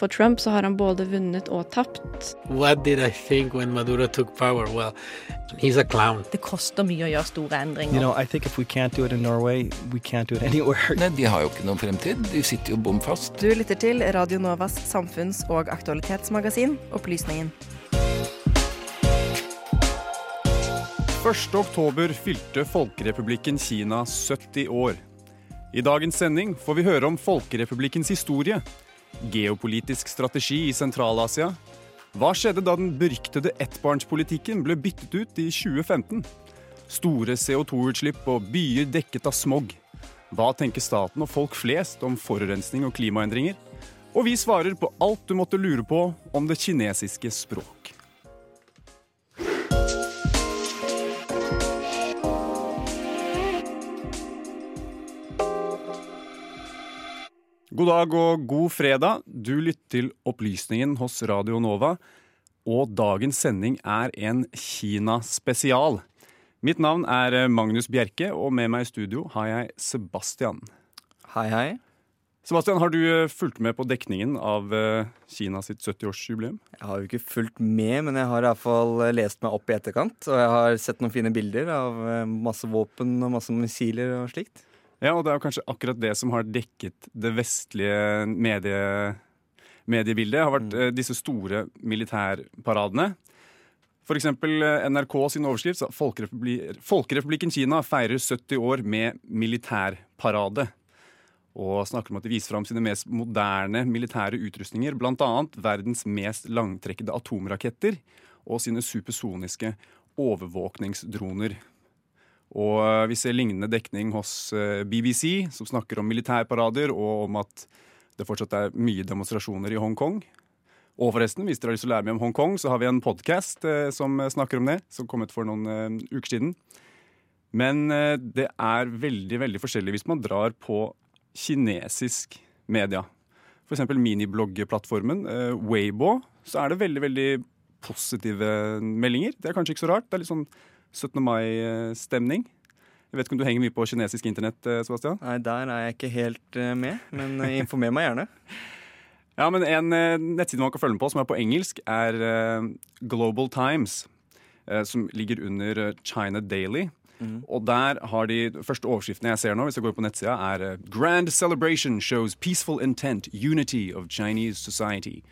for Trump så har han både vunnet og tapt. What did I think when Maduro took power? Well, he's a clown. Det koster mye å gjøre store endringer. You know, I think if we can't do it in Norway, we can't do it anywhere. Nei, de har jo ikke noen fremtid. De sitter jo bom fast. Du lytter til Radio Novas samfunns- og aktualitetsmagasin Opplysningen. 1. oktober fylte Folkerepublikken Kina 70 år. I dagens sending får vi høre om Folkerepublikkens historie, geopolitisk strategi i Sentral-Asia. Hva skjedde da den beryktede ettbarnspolitikken ble byttet ut i 2015? Store CO2-utslipp og byer dekket av smog. Hva tenker staten og folk flest om forurensning og klimaendringer? Og vi svarer på alt du måtte lure på om det kinesiske språk. God dag og god fredag. Du lytter til Opplysningen hos Radio Nova. Og dagens sending er en Kina-spesial. Mitt navn er Magnus Bjerke, og med meg i studio har jeg Sebastian. Hei, hei. Sebastian, har du eh, fulgt med på dekningen av eh, Kina sitt 70-årsjubileum? Jeg har jo ikke fulgt med, men jeg har iallfall lest meg opp i etterkant. Og jeg har sett noen fine bilder av eh, masse våpen og masse missiler og slikt. Ja, og det er jo kanskje akkurat det som har dekket det vestlige medie, mediebildet. har vært mm. disse store militærparadene. Eksempel eh, NRK sin overskrift sa Folkerepubli Folkerepublikken Kina feirer 70 år med militærparade. Og snakker om at de viser fram sine mest moderne militære utrustninger. Bl.a. verdens mest langtrekkede atomraketter og sine supersoniske overvåkningsdroner. Og eh, vi ser lignende dekning hos eh, BBC, som snakker om militærparader og om at det fortsatt er mye demonstrasjoner i Hongkong. Og forresten, hvis dere har lyst til å lære mer om Hongkong, så har vi en podkast eh, som snakker om det, som kom ut for noen uker siden. Men det er veldig, veldig forskjellig hvis man drar på kinesisk media. Minibloggplattformen eh, Weibo, så er det veldig, veldig positive meldinger. Det er kanskje ikke så rart. Det er litt sånn 17. mai-stemning. Jeg vet ikke om du henger mye på kinesisk internett, eh, Sebastian? Nei, der er jeg ikke helt eh, med, men eh, informer meg gjerne. Ja, men En nettside man kan følge med på, som er på engelsk, er Global Times. som ligger under China Daily. Og der har de første overskriftene jeg ser nå, hvis jeg går på nettsida, er Grand celebration shows peaceful intent, unity of Chinese society.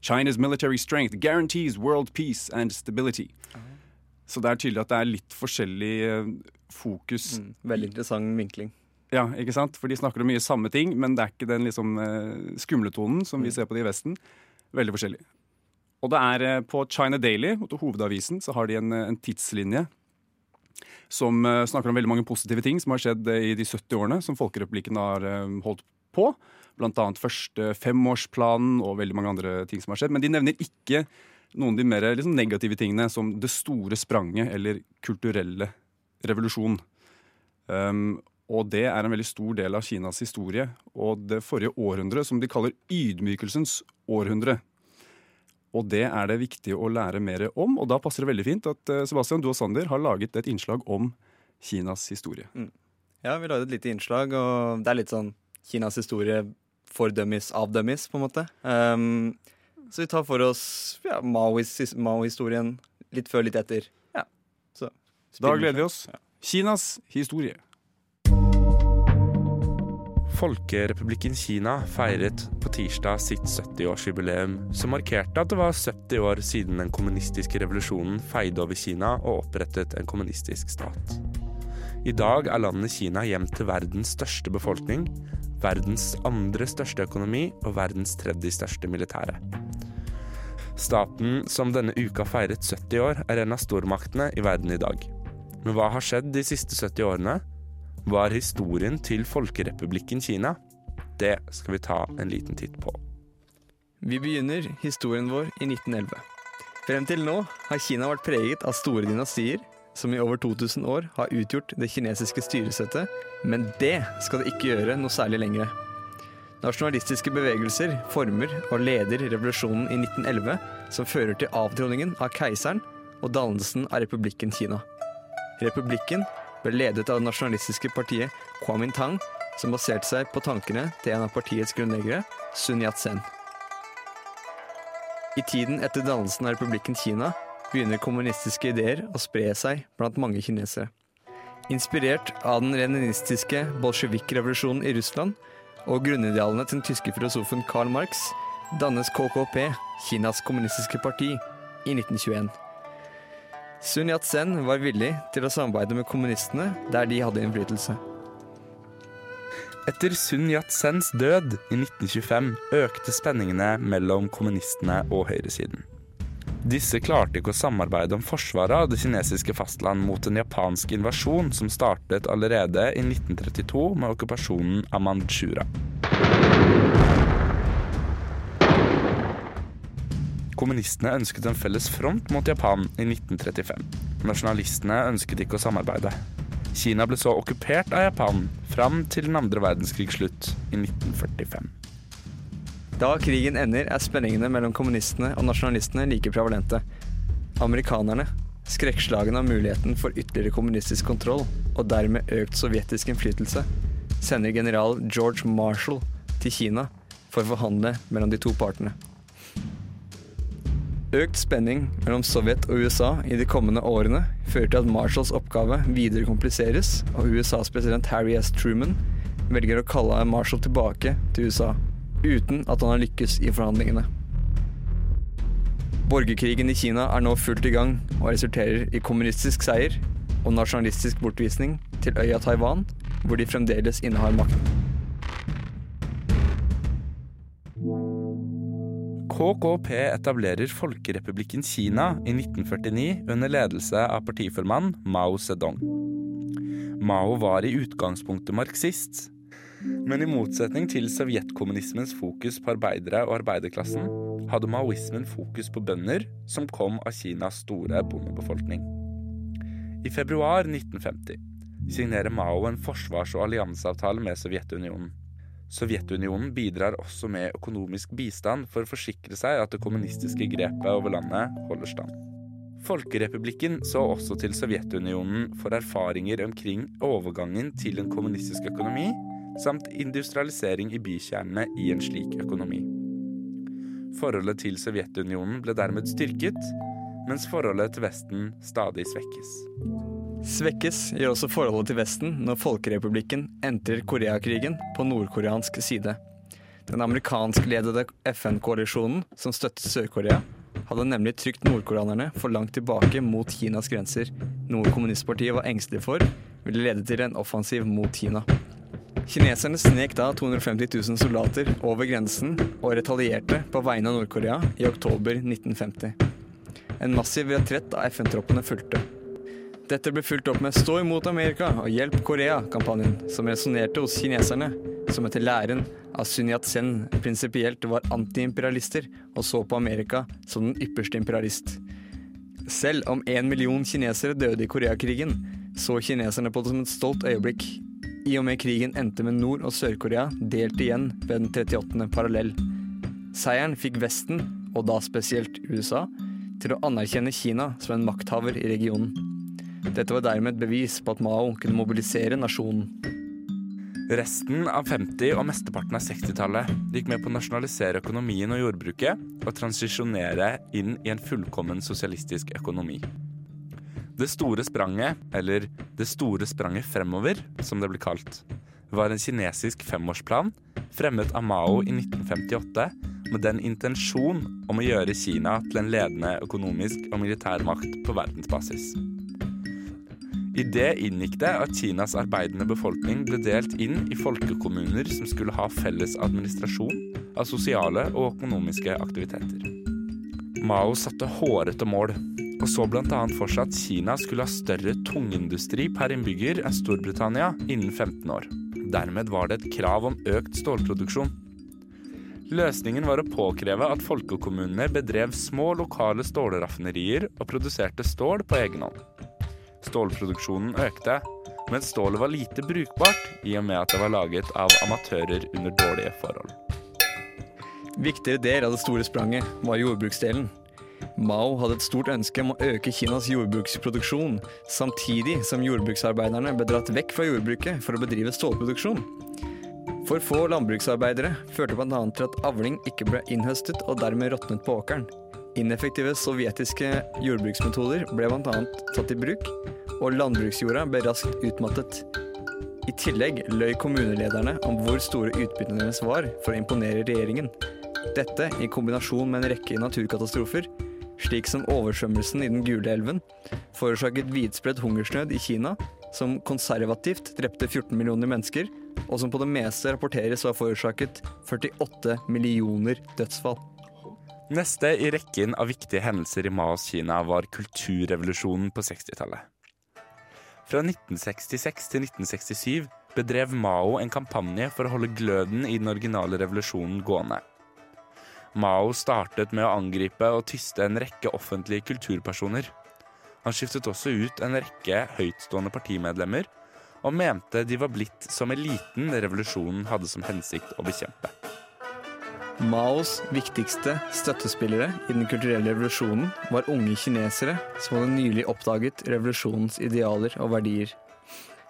China's military strength guarantees world peace and stability. Så det er tydelig at det er litt forskjellig eh, fokus. Mm, veldig interessant vinkling. Ja, ikke sant? For de snakker om mye samme ting, men det er ikke den liksom eh, skumletonen som Mm. vi ser på det i Vesten. Veldig forskjellig. Og det er eh, på China Daily, hovedavisen, så har de en, en tidslinje som snakker om veldig mange positive ting som har skjedd i de 70 årene som Folkerepublikken har holdt på. Blant annet første femårsplanen og veldig mange andre ting som har skjedd. Men de nevner ikke noen av de mer liksom, negative tingene, som det store spranget eller kulturelle revolusjon. Um, og det er en veldig stor del av Kinas historie. Og det forrige århundret, som de kaller ydmykelsens århundre. Og det er det viktig å lære mer om, og da passer det veldig fint at eh, Sebastian, du og Sander har laget et innslag om Kinas historie. Ja, vi lagde et lite innslag, og det er litt sånn Kinas historie for dummies av dummies, på en måte. Um, så vi tar for oss ja, Mao-historien litt før, litt etter. Ja, så Da gleder vi oss. Kinas historie. Folkerepublikken Kina feiret på tirsdag sitt 70-årsjubileum, som markerte at det var 70 år siden den kommunistiske revolusjonen feide over Kina og opprettet en kommunistisk stat. I dag er landet Kina hjem til verdens største befolkning, verdens andre største økonomi og verdens tredje største militære. Staten som denne uka feiret 70 år, er en av stormaktene i verden i dag. Men hva har skjedd de siste 70 årene? Hva er historien til Folkerepublikken Kina? Det skal vi ta en liten titt på. Vi begynner historien vår i 1911. Frem til nå har Kina vært preget av store dynastier, som i over 2000 år har utgjort det kinesiske styresettet, men det skal det ikke gjøre noe særlig lenger. Nasjonalistiske bevegelser former og leder revolusjonen i 1911, som fører til avtroningen av keiseren og dannelsen av republikken Kina. Republikken ble ledet av det nasjonalistiske partiet Kuomintang, som baserte seg på tankene til en av partiets grunnleggere, Sun Yat-sen. I tiden etter dannelsen av republikken Kina begynner kommunistiske ideer å spre seg blant mange kinesere. Inspirert av den leninistiske bolsjevik-revolusjonen i Russland og grunnidealene til den tyske filosofen Karl Marx dannes KKP, Kinas kommunistiske parti, i 1921. Sun Yat-sen var villig til å samarbeide med kommunistene der de hadde innflytelse. Etter Sun Yat-sens død i 1925 økte spenningene mellom kommunistene og høyresiden. Disse klarte ikke å samarbeide om forsvaret av det kinesiske fastland mot en japansk invasjon som startet allerede i 1932 med okkupasjonen av Manchura. Kommunistene ønsket en felles front mot Japan i 1935. Nasjonalistene ønsket ikke å samarbeide. Kina ble så okkupert av Japan fram til den andre verdenskrigs slutt i 1945. Da krigen ender, er spenningene mellom kommunistene og nasjonalistene like prevalente. Amerikanerne, skrekkslagne av muligheten for ytterligere kommunistisk kontroll og dermed økt sovjetisk innflytelse, sender general George Marshall til Kina for å forhandle mellom de to partene. Økt spenning mellom Sovjet og USA i de kommende årene fører til at Marshalls oppgave videre kompliseres, og USAs president Harry S. Truman velger å kalle Marshall tilbake til USA, uten at han har lykkes i forhandlingene. Borgerkrigen i Kina er nå fullt i gang og resulterer i kommunistisk seier og nasjonalistisk bortvisning til øya Taiwan, hvor de fremdeles innehar makten. KKP etablerer Folkerepublikken Kina i 1949 under ledelse av partiformann Mao Zedong. Mao var i utgangspunktet marxist, men i motsetning til sovjetkommunismens fokus på arbeidere og arbeiderklassen, hadde maoismen fokus på bønder som kom av Kinas store bondebefolkning. I februar 1950 signerer Mao en forsvars- og allianseavtale med Sovjetunionen. Sovjetunionen bidrar også med økonomisk bistand for å forsikre seg at det kommunistiske grepet over landet holder stand. Folkerepublikken så også til Sovjetunionen for erfaringer omkring overgangen til en kommunistisk økonomi, samt industrialisering i bykjernene i en slik økonomi. Forholdet til Sovjetunionen ble dermed styrket, mens forholdet til Vesten stadig svekkes. Svekkes gjør også forholdet til Vesten når Folkerepublikken entrer Koreakrigen på nordkoreansk side. Den amerikanskledede FN-koalisjonen som støttet Sør-Korea, hadde nemlig trykt nordkoreanerne for langt tilbake mot Kinas grenser, noe kommunistpartiet var engstelig for ville lede til en offensiv mot Kina. Kineserne snek da 250 000 soldater over grensen og retalierte på vegne av Nord-Korea i oktober 1950. En massiv retrett av FN-troppene fulgte. Dette ble fulgt opp med 'Stå imot Amerika og hjelp Korea'-kampanjen, som resonnerte hos kineserne, som etter læren av Sun Yat-sen prinsipielt var antiimperialister og så på Amerika som den ypperste imperialist. Selv om én million kinesere døde i Koreakrigen, så kineserne på det som et stolt øyeblikk. I og med krigen endte med Nord- og Sør-Korea delt igjen ved den 38. parallell. Seieren fikk Vesten, og da spesielt USA, til å anerkjenne Kina som en makthaver i regionen. Dette var dermed et bevis på at Mao kunne mobilisere nasjonen. Resten av 50- og mesteparten av 60-tallet gikk med på å nasjonalisere økonomien og jordbruket og transisjonere inn i en fullkommen sosialistisk økonomi. Det store spranget, eller Det store spranget fremover, som det ble kalt, var en kinesisk femårsplan fremmet av Mao i 1958 med den intensjon om å gjøre Kina til en ledende økonomisk og militær makt på verdensbasis. I det inngikk det at Kinas arbeidende befolkning ble delt inn i folkekommuner som skulle ha felles administrasjon av sosiale og økonomiske aktiviteter. Mao satte hårete mål, og så bl.a. for seg at Kina skulle ha større tungindustri per innbygger enn Storbritannia innen 15 år. Dermed var det et krav om økt stålproduksjon. Løsningen var å påkreve at folkekommunene bedrev små lokale stålraffinerier og produserte stål på egen hånd. Stålproduksjonen økte, men stålet var lite brukbart i og med at det var laget av amatører under dårlige forhold. Viktigere del av det store spranget var jordbruksdelen. Mao hadde et stort ønske om å øke Kinas jordbruksproduksjon, samtidig som jordbruksarbeiderne ble dratt vekk fra jordbruket for å bedrive stålproduksjon. For få landbruksarbeidere førte bl.a. til at avling ikke ble innhøstet og dermed råtnet på åkeren. Ineffektive sovjetiske jordbruksmetoder ble bl.a. tatt i bruk, og landbruksjorda ble raskt utmattet. I tillegg løy kommunelederne om hvor store utbyttene deres var for å imponere regjeringen. Dette i kombinasjon med en rekke naturkatastrofer, slik som oversvømmelsen i Den gule elven, forårsaket vidspredt hungersnød i Kina, som konservativt drepte 14 millioner mennesker, og som på det meste rapporteres å ha forårsaket 48 millioner dødsfall. Neste i rekken av viktige hendelser i Maos Kina var kulturrevolusjonen på 60-tallet. Fra 1966 til 1967 bedrev Mao en kampanje for å holde gløden i den originale revolusjonen gående. Mao startet med å angripe og tyste en rekke offentlige kulturpersoner. Han skiftet også ut en rekke høytstående partimedlemmer, og mente de var blitt som eliten revolusjonen hadde som hensikt å bekjempe. Maos viktigste støttespillere i den kulturelle revolusjonen var unge kinesere som hadde nylig oppdaget revolusjonens idealer og verdier.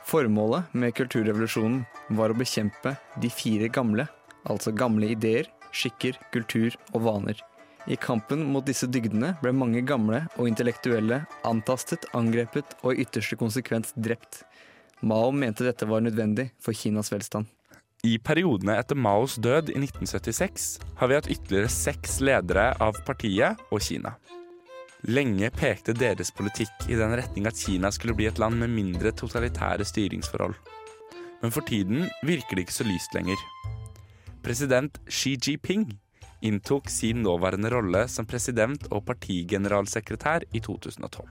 Formålet med kulturrevolusjonen var å bekjempe de fire gamle, altså gamle ideer, skikker, kultur og vaner. I kampen mot disse dygdene ble mange gamle og intellektuelle antastet, angrepet og i ytterste konsekvens drept. Mao mente dette var nødvendig for Kinas velstand. I periodene etter Maos død i 1976 har vi hatt ytterligere seks ledere av partiet og Kina. Lenge pekte deres politikk i den retning at Kina skulle bli et land med mindre totalitære styringsforhold. Men for tiden virker det ikke så lyst lenger. President Xi Jinping inntok sin nåværende rolle som president og partigeneralsekretær i 2012.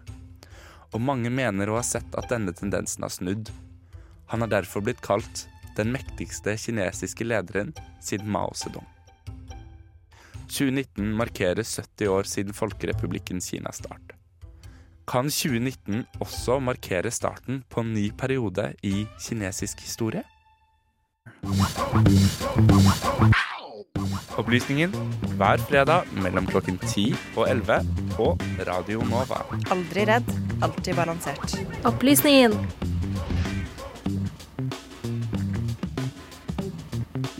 Og mange mener å ha sett at denne tendensen har snudd. Han har derfor blitt kalt den mektigste kinesiske lederen siden Mao Zedong. 2019 markerer 70 år siden Folkerepublikken Kinas start. Kan 2019 også markere starten på en ny periode i kinesisk historie? Opplysningen hver fredag mellom klokken 10 og 11 på Radio Nova. Aldri redd, alltid balansert. Opplysningen.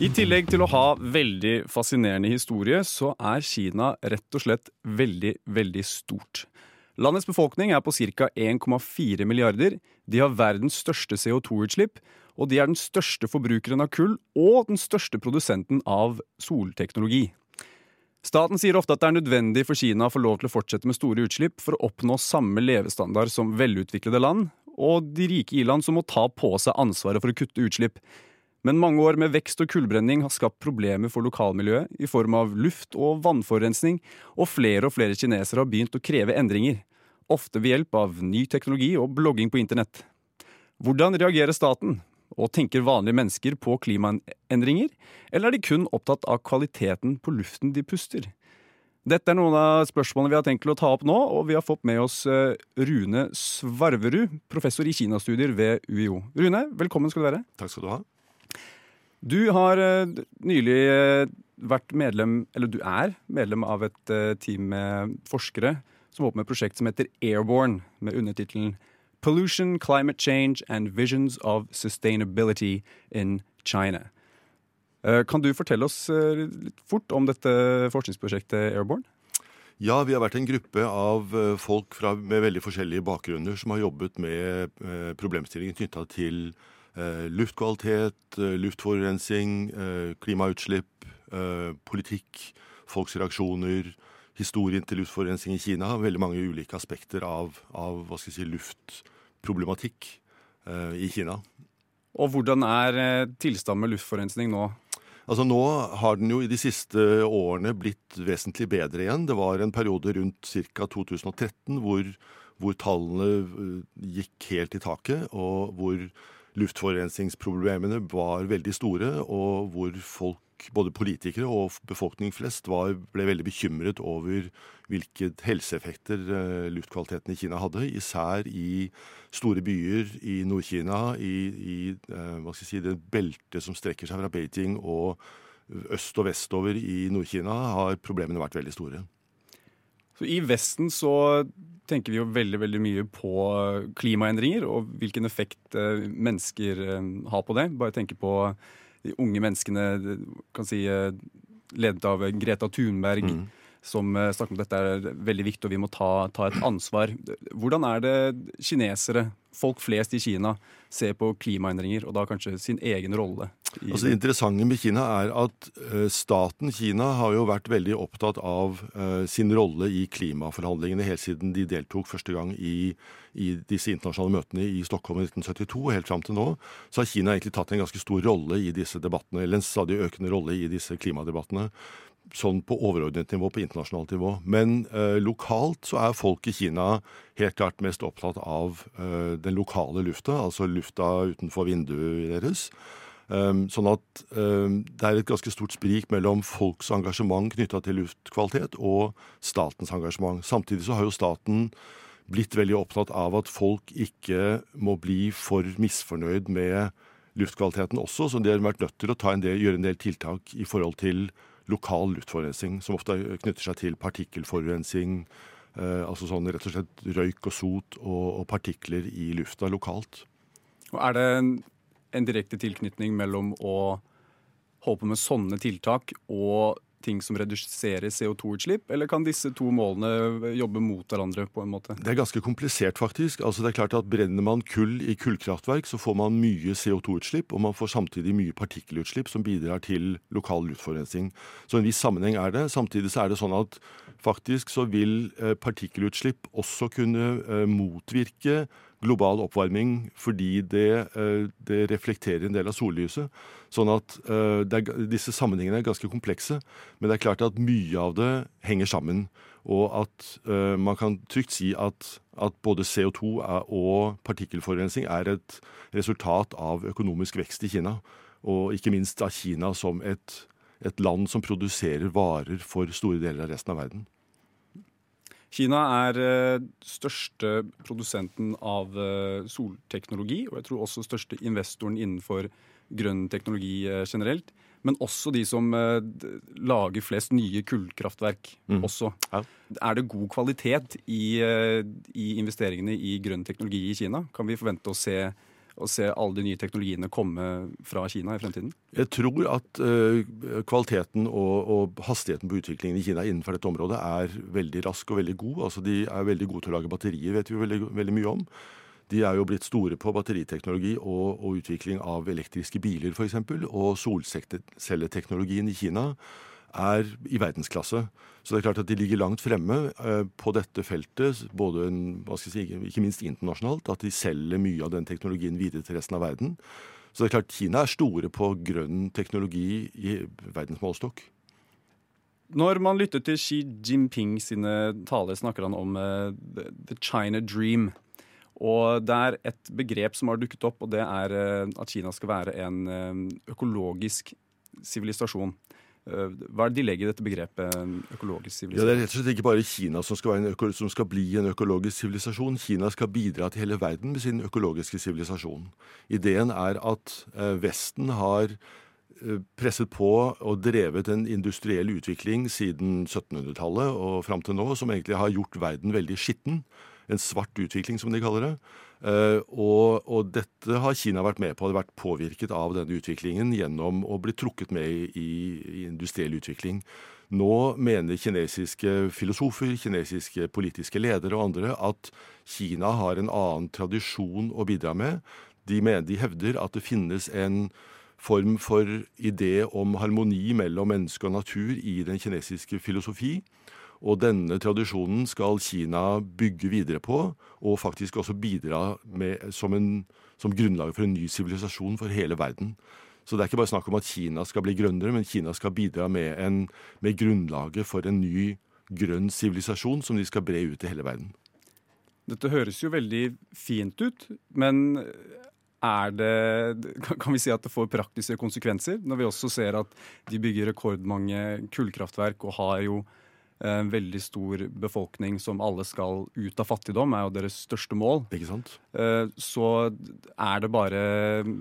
I tillegg til å ha veldig fascinerende historie, så er Kina rett og slett veldig, veldig stort. Landets befolkning er på ca. 1,4 milliarder. De har verdens største CO2-utslipp, og de er den største forbrukeren av kull og den største produsenten av solteknologi. Staten sier ofte at det er nødvendig for Kina å få lov til å fortsette med store utslipp for å oppnå samme levestandard som velutviklede land, og de rike i-land som må ta på seg ansvaret for å kutte utslipp. Men mange år med vekst og kullbrenning har skapt problemer for lokalmiljøet i form av luft- og vannforurensning, og flere og flere kinesere har begynt å kreve endringer. Ofte ved hjelp av ny teknologi og blogging på internett. Hvordan reagerer staten? Og tenker vanlige mennesker på klimaendringer? Eller er de kun opptatt av kvaliteten på luften de puster? Dette er noen av spørsmålene vi har tenkt å ta opp nå, og vi har fått med oss eh, Rune Svarverud, professor i kinastudier ved UiO. Rune, velkommen skal du være. Takk skal du ha. Du har eh, nylig eh, vært medlem, eller du er medlem av et team med forskere som på med et prosjekt som heter Airborne, med undertittelen Pollution, Climate Change and Visions of Sustainability in China. Eh, Kan du fortelle oss eh, litt fort om dette forskningsprosjektet Airborne? Ja, vi har vært en gruppe av eh, folk fra, med veldig forskjellige bakgrunner som har jobbet med problemstillingen knytta til luftkvalitet, luftforurensing, klimautslipp, politikk, folks reaksjoner, historien til luftforurensning i Kina. Veldig mange ulike aspekter av, av hva skal jeg si, luftproblematikk eh, i Kina. Og hvordan er eh, tilstanden med luftforurensning nå? Altså Nå har den jo i de siste årene blitt vesentlig bedre igjen. Det var en periode rundt ca. 2013 hvor, hvor tallene eh, gikk helt i taket, og hvor luftforurensningsproblemene var veldig store, og hvor folk, både politikere og befolkning flest, var, ble veldig bekymret over hvilke helseeffekter eh, luftkvaliteten i Kina hadde, især i store byer i Nord-Kina, i, i eh, si, det beltet som strekker seg fra Beijing og øst og vestover i Nord-Kina, har problemene vært veldig store. Så I Vesten så tenker vi jo veldig veldig mye på klimaendringer og hvilken effekt eh, mennesker eh, har på det. Bare tenke på de unge menneskene, kan si, eh, ledet av Greta Thunberg, Mm. Som eh, snakker om at dette er veldig viktig og vi må ta, ta et ansvar. Hvordan er det kinesere, folk flest i Kina, ser på klimaendringer, og da kanskje sin egen rolle? Altså Det interessante med Kina er at eh, staten Kina har jo vært veldig opptatt av eh, sin rolle i klimaforhandlingene helt siden de deltok første gang i, i disse internasjonale møtene i Stockholm i 1972 og helt fram til nå. Så har Kina egentlig tatt en ganske stor rolle i disse debattene, eller en stadig økende rolle i disse klimadebattene. Sånn på overordnet nivå, på internasjonalt nivå. Men eh, lokalt så er folk i Kina helt klart mest opptatt av eh, den lokale lufta, altså lufta utenfor vinduet deres. Um, sånn at um, det er et ganske stort sprik mellom folks engasjement knytta til luftkvalitet og statens engasjement. Samtidig så har jo staten blitt veldig opptatt av at folk ikke må bli for misfornøyd med luftkvaliteten også, så de har vært nødt til å en del, gjøre en del tiltak i forhold til lokal luftforurensning, som ofte knytter seg til partikkelforurensning, eh, altså sånn rett og slett røyk og sot og, og partikler i lufta lokalt. Og er det en, en direkte tilknytning mellom å holde på med sånne tiltak og ting som reduserer CO2-utslipp, eller kan disse to målene jobbe mot hverandre på en måte? Det er ganske komplisert, faktisk. Altså det er klart at Brenner man kull i kullkraftverk, så får man mye CO2-utslipp, og man får samtidig mye partikkelutslipp som bidrar til lokal luftforurensning. Så en viss sammenheng er det. Samtidig så er det sånn at faktisk så vil eh, partikkelutslipp også kunne eh, motvirke global oppvarming fordi det, eh, det reflekterer en del av sollyset. Sånn at eh, er, disse sammenhengene er ganske komplekse, men det er klart at mye av det henger sammen. Og at uh, man kan trygt si at, at både CO2 er, og partikkelforurensning er et resultat av økonomisk vekst i Kina. Og ikke minst av Kina som et, et land som produserer varer for store deler av resten av verden. Kina er uh, største produsenten av uh, solteknologi, og jeg tror også største investoren innenfor grønn teknologi generelt men også de som lager flest nye kullkraftverk mm. også. Ja. Er det god kvalitet i, i, investeringene i grønn teknologi i Kina? Kan vi forvente å se, å se alle de nye teknologiene komme fra Kina i fremtiden? Jeg tror at uh, kvaliteten og, og, hastigheten på utviklingen i Kina innenfor dette området er veldig rask og veldig god. Altså, de er veldig gode til å lage batterier, vet vi veldig, veldig mye om. De er jo blitt store på batteriteknologi og, og utvikling av elektriske biler f.eks. Og solcelleteknologien i Kina er i verdensklasse. Så det er klart at de ligger langt fremme eh, på dette feltet, både si, ikke minst internasjonalt. At de selger mye av den teknologien videre til resten av verden. Så det er klart Kina er store på grønn teknologi i verdensmålestokk. Når man lytter til Xi Jinping sine taler, snakker han om uh, the China Dream. Og det er et begrep som har dukket opp, og det er uh, at Kina skal være en uh, økologisk sivilisasjon. Eh, hva er det de legger i dette begrepet økologisk sivilisasjon? Ja, det er rett og slett ikke bare Kina som skal, som skal, bli en økologisk sivilisasjon. Kina skal bidra til hele verden med sin økologiske sivilisasjon. Ideen er at Vesten har presset på og drevet en industriell utvikling siden 1700-tallet og fram til nå, som egentlig har gjort verden veldig skitten en svart utvikling, som de kaller det. Uh, og, og, dette har Kina vært med på. Det har vært påvirket av denne utviklingen gjennom å bli trukket med i, i industriell utvikling. Nå mener kinesiske filosofer, kinesiske politiske ledere og andre at Kina har en annen tradisjon å bidra med. De, mener, de hevder at det finnes en form for idé om harmoni mellom menneske og natur i den kinesiske filosofi. Og denne tradisjonen skal Kina bygge videre på, og faktisk også bidra med, som, som grunnlag for en ny sivilisasjon for hele verden. Så det er ikke bare snakk om at Kina skal bli grønnere, men Kina skal bidra med, en, med grunnlaget for en ny grønn sivilisasjon som de skal bre ut til hele verden. Dette høres jo veldig fint ut, men er det, kan vi si at det får praktiske konsekvenser? Når vi også ser at de bygger rekordmange kullkraftverk og har jo en veldig stor befolkning som alle skal ut av fattigdom, er jo deres største mål. Ikke sant? Eh, så er det bare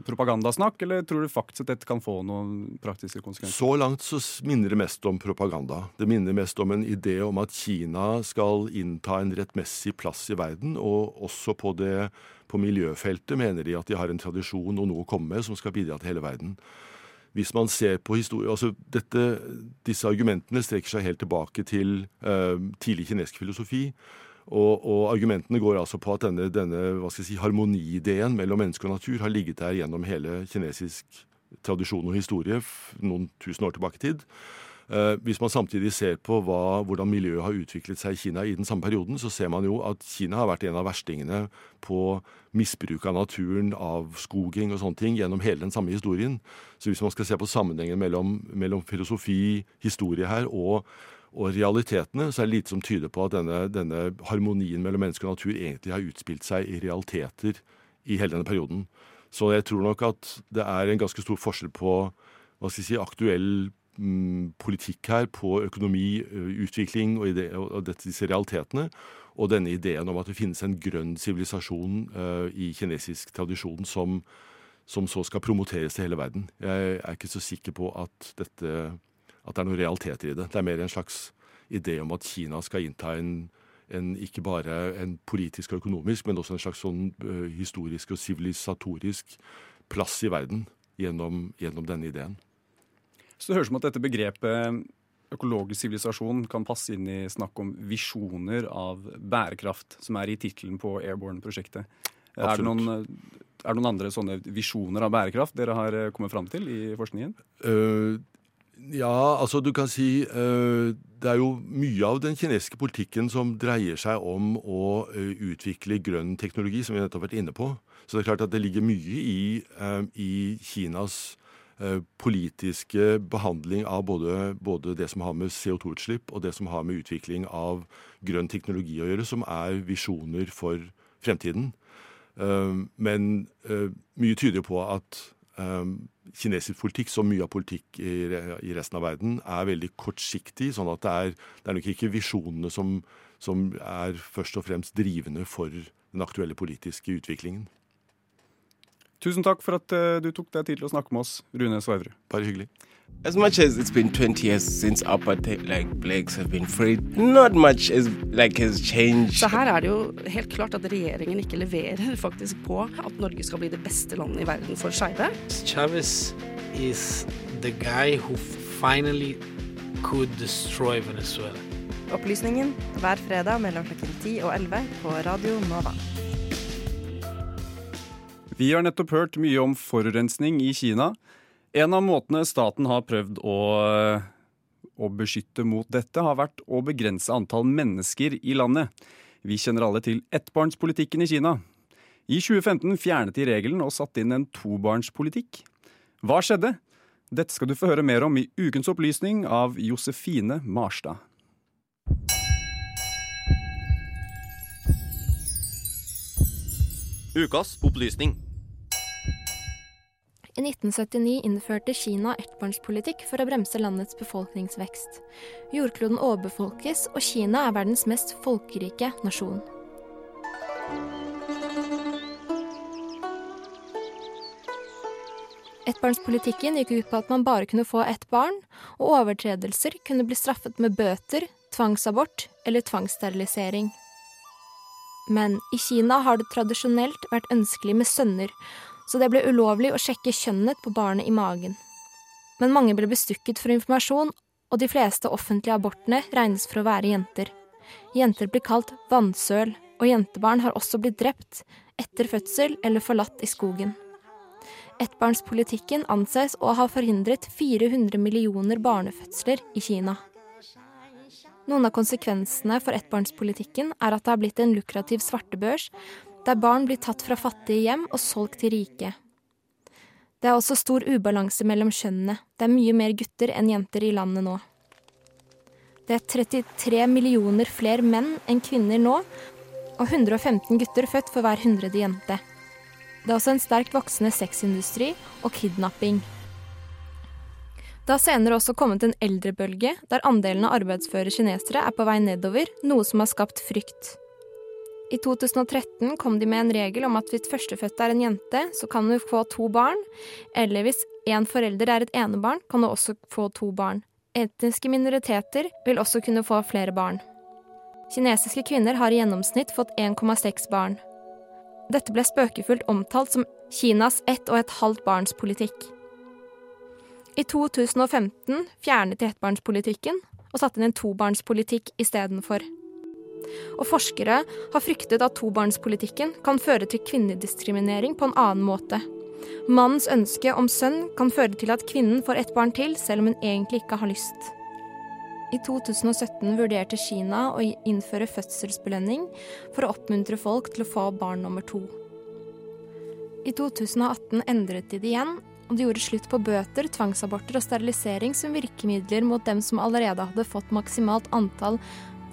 propagandasnakk, eller tror du faktisk at dette kan få noen praktiske konsekvenser? Så langt så minner det mest om propaganda. Det minner mest om en idé om at Kina skal innta en rettmessig plass i verden, og også på det på miljøfeltet mener de at de har en tradisjon og noe å komme med som skal bidra til hele verden. Hvis man ser på historie altså dette, Disse argumentene strekker seg helt tilbake til eh, tidlig kinesisk filosofi. Og, og, argumentene går altså på at denne, denne si, harmoniideen mellom menneske og natur har ligget der gjennom hele kinesisk tradisjon og historie noen tusen år tilbake i tid. Eh, hvis man samtidig ser på hva, hvordan miljøet har utviklet seg i Kina i den samme perioden, så ser man jo at Kina har vært en av verstingene på misbruk av naturen, av skoging og sånne ting gjennom hele den samme historien. Så hvis man skal se på sammenhengen mellom, mellom filosofi, historie her og, og realitetene, så er det lite som tyder på at denne, denne harmonien mellom menneske og natur egentlig har utspilt seg i realiteter i hele denne perioden. Så jeg tror nok at det er en ganske stor forskjell på hva skal jeg si, aktuell politikk her, på økonomi, utvikling og, ide, og disse realitetene, og denne ideen om at det finnes en grønn sivilisasjon uh, i kinesisk tradisjon som, som, så skal promoteres til hele verden. Jeg er ikke så sikker på at, dette, at det er noen realiteter i det. Det er mer en slags idé om at Kina skal innta en, en ikke bare en politisk og økonomisk, men også en slags sånn uh, historisk og sivilisatorisk plass i verden gjennom, gjennom denne ideen. Så det høres ut som at dette begrepet økologisk sivilisasjon kan passe inn i snakk om visjoner av bærekraft, som er i tittelen på Airborne-prosjektet. Er det, noen, er det noen andre sånne visjoner av bærekraft dere har kommet fram til i forskningen? Uh, ja, altså du kan si uh, Det er jo mye av den kinesiske politikken som dreier seg om å uh, utvikle grønn teknologi, som vi nettopp har vært inne på. Så det er klart at det ligger mye i, i Kinas politiske behandling av både, både, det som har med CO2-utslipp og det som har med utvikling av grønn teknologi å gjøre, som er visjoner for fremtiden. Men mye tyder på at kinesisk politikk, som mye av politikk i resten av verden, er veldig kortsiktig. Sånn at det er, det er nok ikke visjonene som, som er først og fremst drivende for den aktuelle politiske utviklingen. Tusen takk for at uh, du tok deg tid til å snakke med oss, Rune Sveivre. Bare hyggelig. As much as it's been 20 years since apartheid, like blacks have been freed, not much is, like, has changed. Så her er det jo helt klart at regjeringen ikke leverer faktisk på at Norge skal bli det beste landet i verden for skeive. Chavez is the guy who finally could destroy Venezuela. Opplysningen hver fredag mellom klokken 10 og 11 på Radio Nova. Vi har nettopp hørt mye om forurensning i Kina. En av måtene staten har prøvd å, å, beskytte mot dette, har vært å begrense antall mennesker i landet. Vi kjenner alle til ettbarnspolitikken i Kina. I 2015 fjernet de regelen og satte inn en tobarnspolitikk. Hva skjedde? Dette skal du få høre mer om i ukens opplysning av Josefine Marstad. Ukas opplysning. I 1979 innførte Kina ettbarnspolitikk for å bremse landets befolkningsvekst. Jordkloden overbefolkes, og Kina er verdens mest folkerike nasjon. Ettbarnspolitikken gikk ut på at man bare kunne få ett barn, og overtredelser kunne bli straffet med bøter, tvangsabort eller tvangssterilisering. Men i Kina har det tradisjonelt vært ønskelig med sønner, så det ble ulovlig å sjekke kjønnet på barnet i magen. Men mange ble bestukket for informasjon, og de fleste offentlige abortene regnes for å være jenter. Jenter blir kalt vannsøl, og jentebarn har også blitt drept etter fødsel eller forlatt i skogen. Ettbarnspolitikken anses å ha forhindret 400 millioner barnefødsler i Kina. Noen av konsekvensene for ettbarnspolitikken er at det har blitt en lukrativ svartebørs, der barn blir tatt fra fattige hjem og solgt til rike. Det er også stor ubalanse mellom kjønnene. Det er mye mer gutter enn jenter i landet nå. Det er 33 millioner flere menn enn kvinner nå, og 115 gutter født for hver hundrede jente. Det er også en sterkt voksende sexindustri og kidnapping. Det har senere også kommet en eldrebølge, der andelen av arbeidsføre kinesere er på vei nedover, noe som har skapt frykt. I 2013 kom de med en regel om at hvis førstefødte er en jente, så kan du få to barn. Eller hvis én forelder er et enebarn, kan du også få to barn. Etniske minoriteter vil også kunne få flere barn. Kinesiske kvinner har i gjennomsnitt fått 1,6 barn. Dette ble spøkefullt omtalt som Kinas ett og et halvt barns politikk. I 2015 fjernet de ettbarnspolitikken og satte inn en tobarnspolitikk istedenfor. Og forskere har fryktet at tobarnspolitikken kan føre til kvinnediskriminering på en annen måte. Mannens ønske om sønn kan føre til at kvinnen får ett barn til, selv om hun egentlig ikke har lyst. I 2017 vurderte Kina å innføre fødselsbelønning for å oppmuntre folk til å få barn nummer to. I 2018 endret de det igjen, og de gjorde slutt på bøter, tvangsaborter og sterilisering som virkemidler mot dem som allerede hadde fått maksimalt antall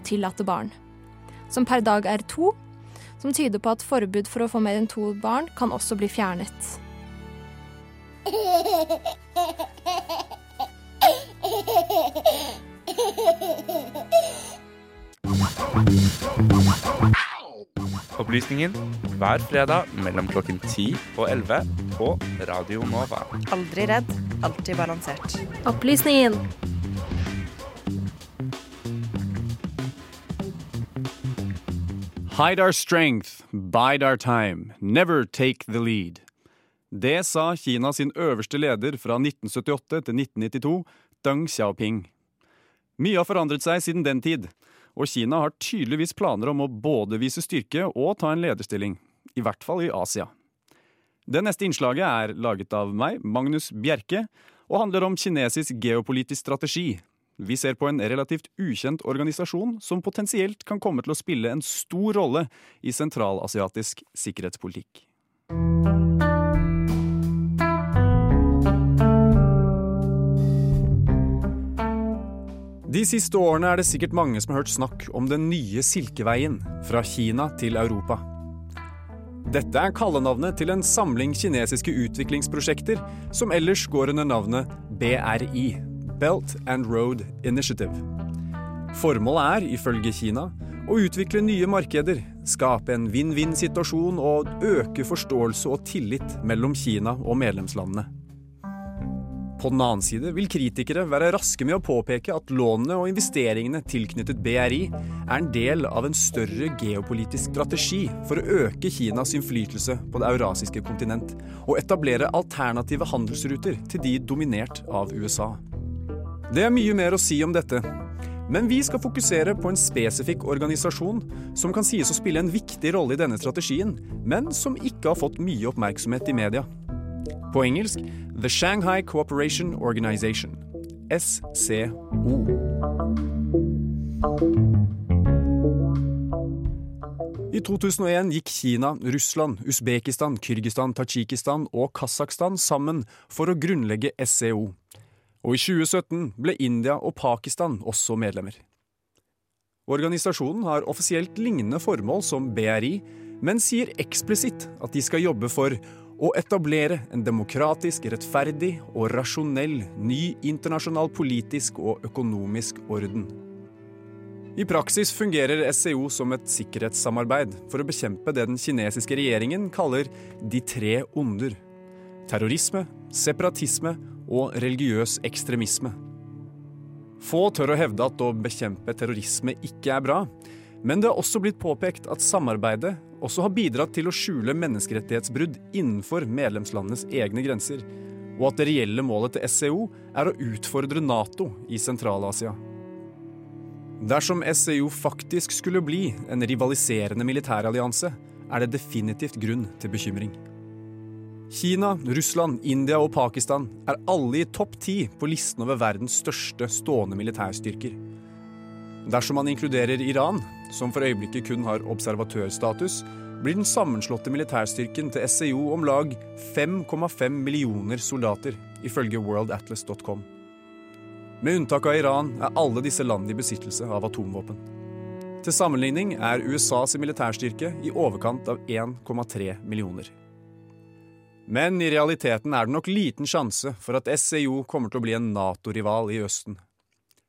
tillatte barn. Som per dag er to, som tyder på at forbud for å få mer enn to barn kan også bli fjernet. Opplysningen hver fredag mellom klokken 10 og 11 på Radio Nova. Aldri redd, alltid balansert. Opplysningen. Hide our strength, bide our time, never take the lead. Det sa Kina sin øverste leder fra 1978 til 1992, Deng Xiaoping. Mye har forandret seg siden den tid, og Kina har tydeligvis planer om å både vise styrke og ta en lederstilling. I hvert fall i Asia. Det neste innslaget er laget av meg, Magnus Bjerke, og handler om kinesisk geopolitisk strategi. Vi ser på en relativt ukjent organisasjon som potensielt kan komme til å spille en stor rolle i sentralasiatisk sikkerhetspolitikk. De siste årene er det sikkert mange som har hørt snakk om den nye Silkeveien fra Kina til Europa. Dette er kallenavnet til en samling kinesiske utviklingsprosjekter som ellers går under navnet BRI, Belt and Road Initiative. Formålet er, ifølge Kina, å utvikle nye markeder, skape en vinn-vinn-situasjon og øke forståelse og tillit mellom Kina og medlemslandene. På den annen side vil kritikere være raske med å påpeke at lånene og investeringene tilknyttet BRI er en del av en større geopolitisk strategi for å øke Kinas innflytelse på det eurasiske kontinent og etablere alternative handelsruter til de dominert av USA. Det er mye mer å si om dette, men vi skal fokusere på en spesifikk organisasjon som kan sies å spille en viktig rolle i denne strategien, men som ikke har fått mye oppmerksomhet i media. På engelsk The Shanghai Cooperation Organization, SCO. I 2001 gikk Kina, Russland, Usbekistan, Kyrgyzstan, Tadsjikistan og Kasakhstan sammen for å grunnlegge SCO. Og i 2017 ble India og Pakistan også medlemmer. Organisasjonen har offisielt lignende formål som BRI, men sier eksplisitt at de skal jobbe for å etablere en demokratisk, rettferdig og rasjonell ny internasjonal politisk og økonomisk orden. I praksis fungerer SCO som et sikkerhetssamarbeid for å bekjempe det den kinesiske regjeringen kaller de tre onder. Terrorisme, separatisme og religiøs ekstremisme. Få tør å hevde at å bekjempe terrorisme ikke er bra, men det har også blitt påpekt at samarbeidet også har bidratt til å skjule menneskerettighetsbrudd innenfor medlemslandenes egne grenser, og at det reelle målet til SCO er å utfordre Nato i Sentral-Asia. Dersom SCO faktisk skulle bli en rivaliserende militærallianse, er det definitivt grunn til bekymring. Kina, Russland, India og Pakistan er alle i topp ti på listen over verdens største stående militærstyrker. Dersom man inkluderer Iran, som for øyeblikket kun har observatørstatus, blir den sammenslåtte militærstyrken til SCO om lag 5,5 millioner soldater, ifølge worldatlas.com. Med unntak av Iran er alle disse landene i besittelse av atomvåpen. Til sammenligning er USAs militærstyrke i overkant av 1,3 millioner. Men i realiteten er det nok liten sjanse for at SCO kommer til å bli en Nato-rival i Østen.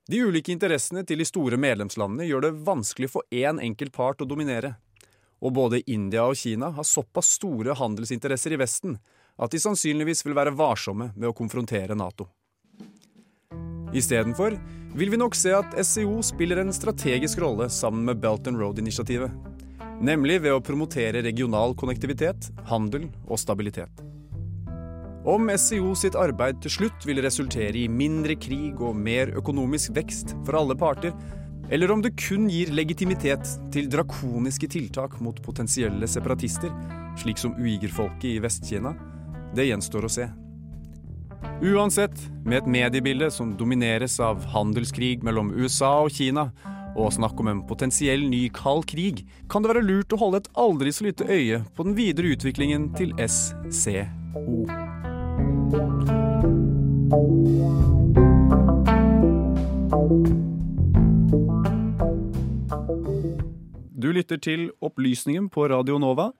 De ulike interessene til de store medlemslandene gjør det vanskelig for én enkelt part å dominere. Og både India og Kina har såpass store handelsinteresser i Vesten at de sannsynligvis vil være varsomme med å konfrontere Nato. Istedenfor vil vi nok se at SCO spiller en strategisk rolle sammen med Belt and Road-initiativet. Nemlig ved å promotere regional konnektivitet, handel og stabilitet. Om SIO sitt arbeid til slutt vil resultere i mindre krig og mer økonomisk vekst for alle parter, eller om det kun gir legitimitet til drakoniske tiltak mot potensielle separatister, slik som uigerfolket i Vest-Kina, det gjenstår å se. Uansett, med et mediebilde som domineres av handelskrig mellom USA og Kina, og snakk om en potensiell ny kald krig, kan det være lurt å holde et aldri så lite øye på den videre utviklingen til SCO. Du lytter til Opplysningen på Radio Nova,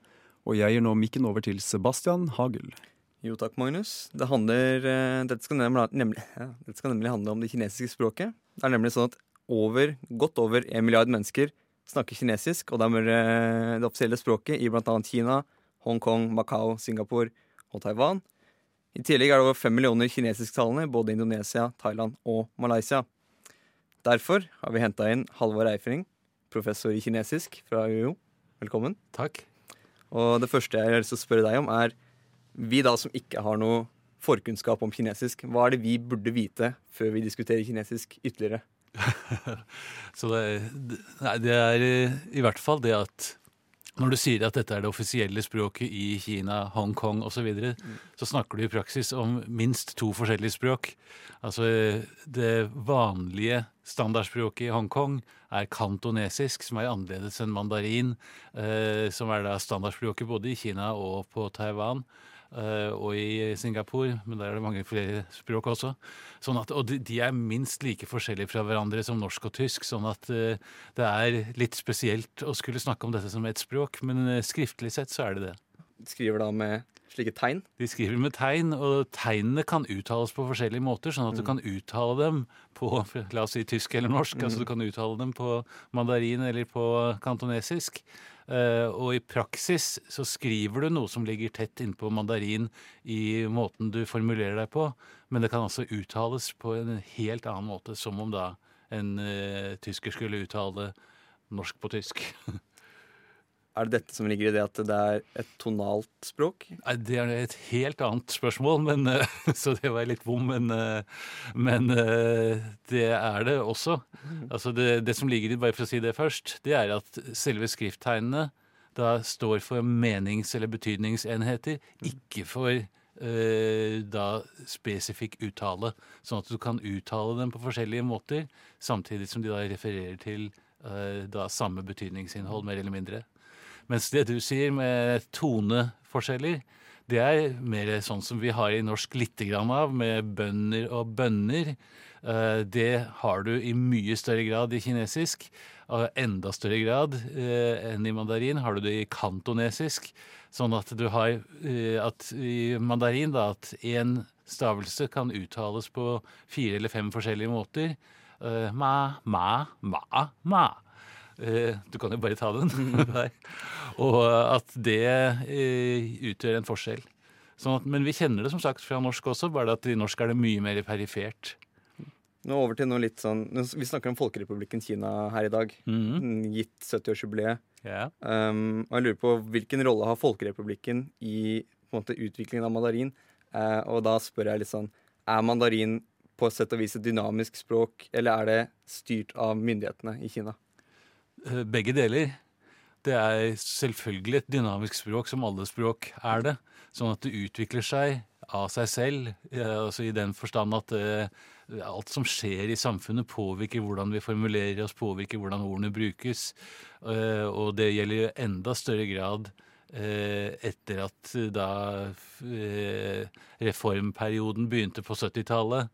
og jeg gir nå mikken over til Sebastian Hagel. Jo takk, Magnus. Det handler, eh, dette, skal nemlig, dette skal nemlig handle om det kinesiske språket. Det er nemlig sånn at over, godt over en milliard mennesker snakker kinesisk, og dermed eh, det offisielle språket i bl.a. Kina, Hongkong, Macau, Singapore og Taiwan. I tillegg er det over fem millioner kinesisktalende i både Indonesia, Thailand og Malaysia. Derfor har vi henta inn Halvor Eifring, professor i kinesisk fra UiO. Velkommen. Takk. Og det første jeg har lyst til å spørre deg om, er vi da som ikke har noe forkunnskap om kinesisk, hva er det vi burde vite før vi diskuterer kinesisk ytterligere? Så det, nei, det er i hvert fall det at når du sier at dette er det offisielle språket i Kina, Hongkong osv., så, videre, så snakker du i praksis om minst to forskjellige språk. Altså det vanlige standardspråket i Hongkong er kantonesisk, som er annerledes enn mandarin, eh, som er da standardspråket både i Kina og på Taiwan. Uh, og i Singapore, men der er det mange flere språk også. Sånn at, og de, er minst like forskjellige fra hverandre som norsk og tysk, sånn at uh, det er litt spesielt å skulle snakke om dette som ett språk, men uh, skriftlig sett så er det det. Skriver da med slike tegn? De skriver med tegn, og tegnene kan uttales på forskjellige måter, sånn at mm. du kan uttale dem på la oss si tysk eller norsk, mm. altså du kan uttale dem på mandarin eller på kantonesisk. Uh, og i praksis så skriver du noe som ligger tett innpå mandarin i måten du formulerer deg på, men det kan altså uttales på en helt annen måte, som om da en uh, tysker skulle uttale norsk på tysk. Er det dette som ligger i det at det er et tonalt språk? Nei, Det er et helt annet spørsmål, men, eh, så det var litt bom. Men, eh, men, eh, det er det også. Mm. Altså det, det, som ligger i, bare for å si det først, det er at selve skrifttegnene da står for menings- eller betydningsenheter, mm. ikke for eh, da spesifikk uttale. Sånn at du kan uttale dem på forskjellige måter, samtidig som de da refererer til eh, da samme betydningsinnhold, mer eller mindre. Mens det du sier med toneforskjeller, det er mer sånn som vi har i norsk lite grann av, med bønder og bønner. Eh, det har du i mye større grad i kinesisk. Og enda større grad eh, enn i mandarin har du det i kantonesisk. Sånn at du har eh, at i mandarin da, at én stavelse kan uttales på fire eller fem forskjellige måter. Ma, ma, ma, ma. Eh, du kan jo bare ta den. og at det eh, utgjør en forskjell. Sånn at, men vi kjenner det som sagt fra norsk også, bare at i norsk er det mye mer perifert. Nå over til noe litt sånn Vi snakker om Folkerepublikken Kina her i dag. Mm. Gitt 70-årsjubileet. Yeah. Um, og jeg lurer på hvilken rolle har Folkerepublikken i på en måte, utviklingen av mandarin? Uh, og da spør jeg litt sånn Er mandarin på et sett og vis et dynamisk språk, eller er det styrt av myndighetene i Kina? Eh, begge deler. Det er selvfølgelig et dynamisk språk, som alle språk er det. Sånn at det utvikler seg av seg selv, altså i den forstand at uh, alt som skjer i samfunnet, påvirker hvordan vi formulerer oss, påvirker hvordan ordene brukes. Og det gjelder i enda større grad etter at da reformperioden begynte på 70-tallet,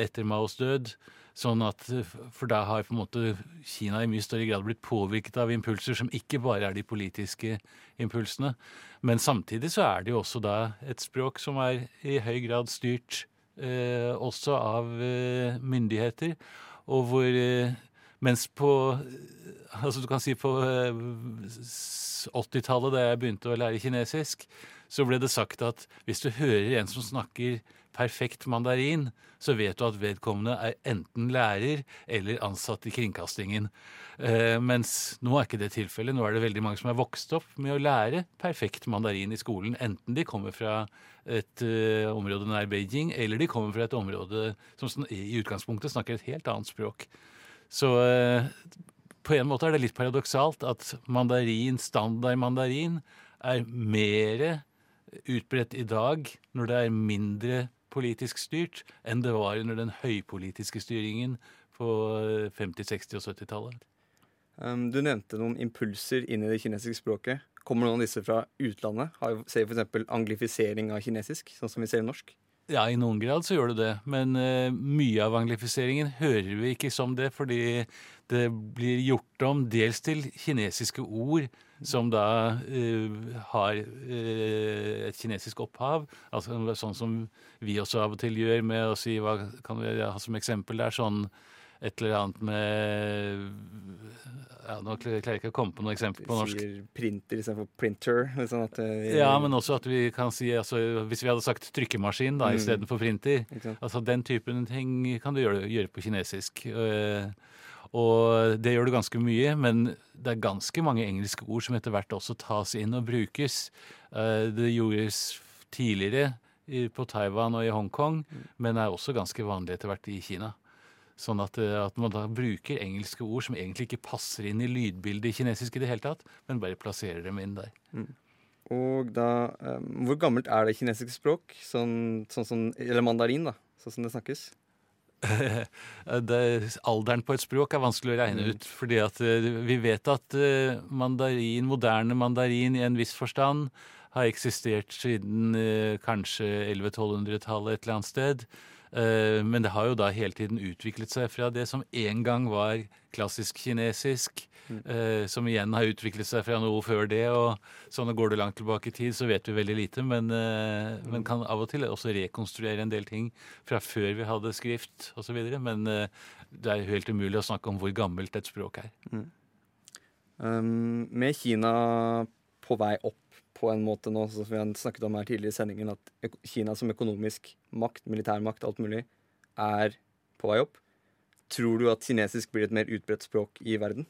etter Maos død. Sånn at, For da har på en måte Kina i mye større grad blitt påvirket av impulser som ikke bare er de politiske impulsene. Men samtidig så er det jo også da et språk som er i høy grad styrt eh, også av eh, myndigheter, og hvor eh, mens på Altså du kan si på 80-tallet, eh, da jeg begynte å lære kinesisk, så ble det sagt at hvis du hører en som snakker perfekt mandarin, så vet du at vedkommende er enten lærer eller ansatt i kringkastingen. Eh, mens nå er ikke det tilfellet. Nå er det veldig mange som er vokst opp med å lære perfekt mandarin i skolen. Enten de kommer fra et eh, område nær Beijing, eller de kommer fra et område som i utgangspunktet snakker et helt annet språk. Så eh, på en måte er det litt paradoksalt at mandarin, standard mandarin, er mer utbredt i dag når det er mindre politisk styrt, enn det var under den høypolitiske styringen på 50-, 60- og 70-tallet. Um, du nevnte noen impulser inn i det kinesiske språket. Kommer noen av disse fra utlandet? Har, ser vi f.eks. anglifisering av kinesisk, sånn som vi ser i norsk? Ja, i noen grad så gjør det det. Men uh, mye av anglifiseringen hører vi ikke som det, fordi det blir gjort om dels til kinesiske ord som da uh, har uh, et kinesisk opphav. Altså sånn som vi også av og til gjør med å si hva kan vi ha som eksempel der, sånn et eller annet med ja, Nå klarer jeg ikke å komme på noe eksempel på norsk. Sier printer istedenfor printer. Sånn vi... Ja, men også at vi kan si altså, Hvis vi hadde sagt trykkemaskin da, mm. istedenfor printer altså Den typen ting kan du gjøre, gjøre på kinesisk. Og det gjør du ganske mye, men det er ganske mange engelske ord som etter hvert også tas inn og brukes. Det gjordes tidligere på Taiwan og i Hongkong, men er også ganske vanlig etter hvert i Kina. Sånn at, eh, at, man da bruker engelske ord som egentlig ikke passer inn i lydbildet i kinesisk i det hele tatt, men bare plasserer dem inn der. Mm. Og da um, Hvor gammelt er det kinesiske språk? Sånn, sånn, sånn, eller mandarin, da, sånn som det snakkes? det, alderen på et språk er vanskelig å regne mm. ut. fordi at uh, vi vet at uh, mandarin, moderne mandarin i en viss forstand har eksistert siden uh, kanskje 1100-1200-tallet et eller annet sted. Eh, men det har jo da hele tiden utviklet seg fra det som en gang var klassisk kinesisk, mm. Eh, som igjen har utviklet seg fra noe før det. og Sånn går det langt tilbake i tid, så vet vi veldig lite. Men, eh, mm. men kan av og til også rekonstruere en del ting fra før vi hadde skrift osv. Men det er helt umulig å snakke om hvor gammelt et språk er. Mm. Um, med Kina på vei opp på en måte nå, som vi har snakket om her tidligere i sendingen, at Kina som økonomisk makt, militærmakt, alt mulig, er på vei opp. Tror du at kinesisk blir et mer utbredt språk i verden?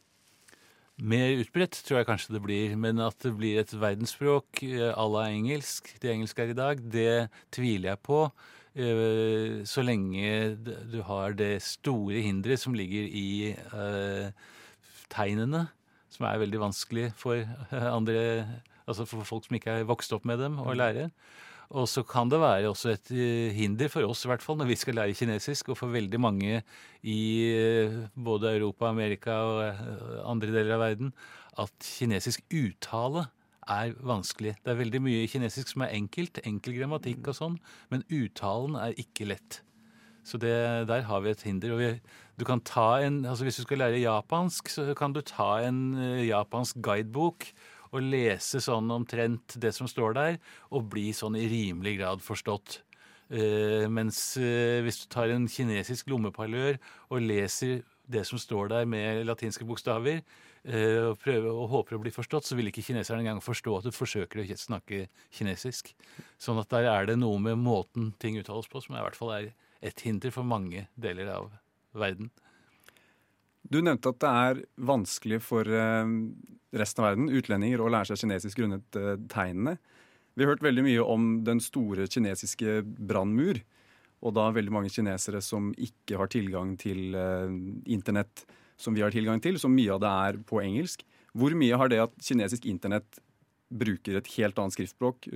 Mer utbredt tror jeg kanskje det blir, men at det blir et verdensspråk eh, à la engelsk, det engelske er i dag, det tviler jeg på. Eh, så lenge du har det store hinderet som ligger i uh, tegnene, som er veldig vanskelig for andre Altså for folk som ikke er vokst opp med dem, å mm. lære. Og så kan det være også et eh, hinder for oss, i hvert fall, når vi skal lære kinesisk, og for veldig mange i eh, både Europa, Amerika og eh, andre deler av verden, at kinesisk uttale er vanskelig. Det er veldig mye kinesisk som er enkelt, enkel grammatikk mm. og sånn, men uttalen er ikke lett. Så det, der har vi et hinder. og vi, du kan ta en, altså Hvis du skal lære japansk, så kan du ta en japansk guidebok å lese sånn omtrent det som står der, og bli sånn i rimelig grad forstått. Uh, mens uh, hvis du tar en kinesisk lommeparlør og leser det som står der med latinske bokstaver, uh, og, prøver, og håper å bli forstått, så vil ikke kineserne engang forstå at du forsøker å snakke kinesisk. Sånn at der er det noe med måten ting uttales på som i hvert fall er et hinder for mange deler av verden. Du nevnte at det er vanskelig for resten av verden, utlendinger, å lære seg kinesisk grunnet uh, tegnene. Vi har hørt veldig mye om den store kinesiske brannmur. Og da veldig mange kinesere som ikke har tilgang til uh, internett som vi har tilgang til, som mye av det er på engelsk. Hvor mye har det at kinesisk internett bruker et helt annet skriftspråk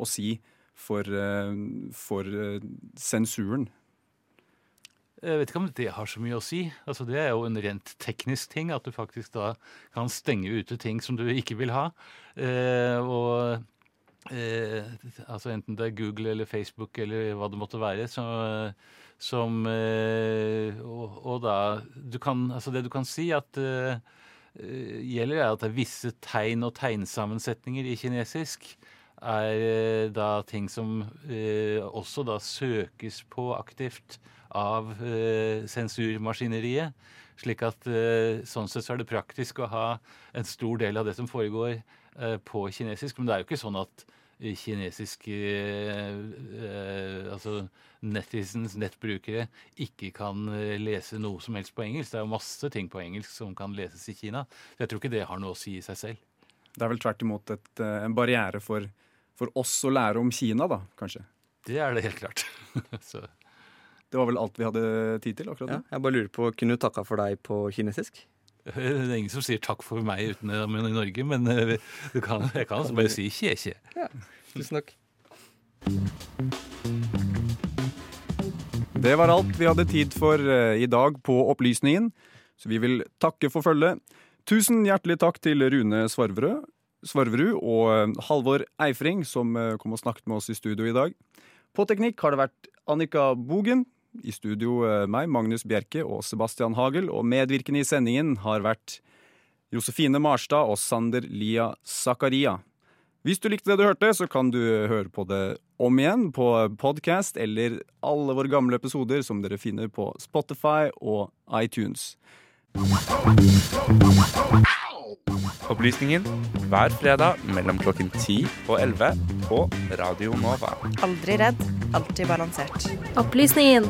å si for, for sensuren jeg vet ikke om det har så mye å si. Altså, det er jo en rent teknisk ting, at du faktisk da kan stenge ute ting som du ikke vil ha. Eh, og eh, altså enten det er Google eller Facebook eller hva det måtte være, så, som eh, og, og, da du kan, Altså det du kan si at eh, gjelder, er at det er visse tegn og tegnsammensetninger i kinesisk er eh, da ting som eh, også da søkes på aktivt av eh, sensurmaskineriet. Slik at eh, sånn sett så er det praktisk å ha en stor del av det som foregår eh, på kinesisk. Men det er jo ikke sånn at kinesiske altså netizens, nettbrukere, ikke kan lese noe som helst på engelsk. Det er jo masse ting på engelsk som kan leses i Kina. Så jeg tror ikke det har noe å si i seg selv. Det er vel tvert imot et, en barriere for for oss å lære om Kina, da, kanskje. Det er det helt klart. Så. Det var vel alt vi hadde tid til akkurat Ja, jeg bare lurer på, Kunne du takka for deg på kinesisk? Det er ingen som sier takk for meg uten men i Norge, men eh, du kan, jeg kan altså bare si kje-kje. Tusen takk. Det var alt vi hadde tid for eh, i dag på Opplysningen, så vi vil takke for følget. Tusen hjertelig takk til Rune Svarverud, Svarverud og eh, Halvor Eifring, som kom og snakket med oss i studio i dag. På teknikk har det vært Annika Bogen. I studio eh, meg, Magnus Bjerke og Sebastian Hagel. Og medvirkende i sendingen har vært Josefine Marstad og Sander Lia Zakaria. Hvis du likte det du hørte, så kan du høre på det om igjen på podkast eller alle våre gamle episoder som dere finner på Spotify og iTunes. Opplysningen hver fredag mellom klokken 10 og 11 på Radio Nova. Aldri redd, alltid balansert. Opplysningen.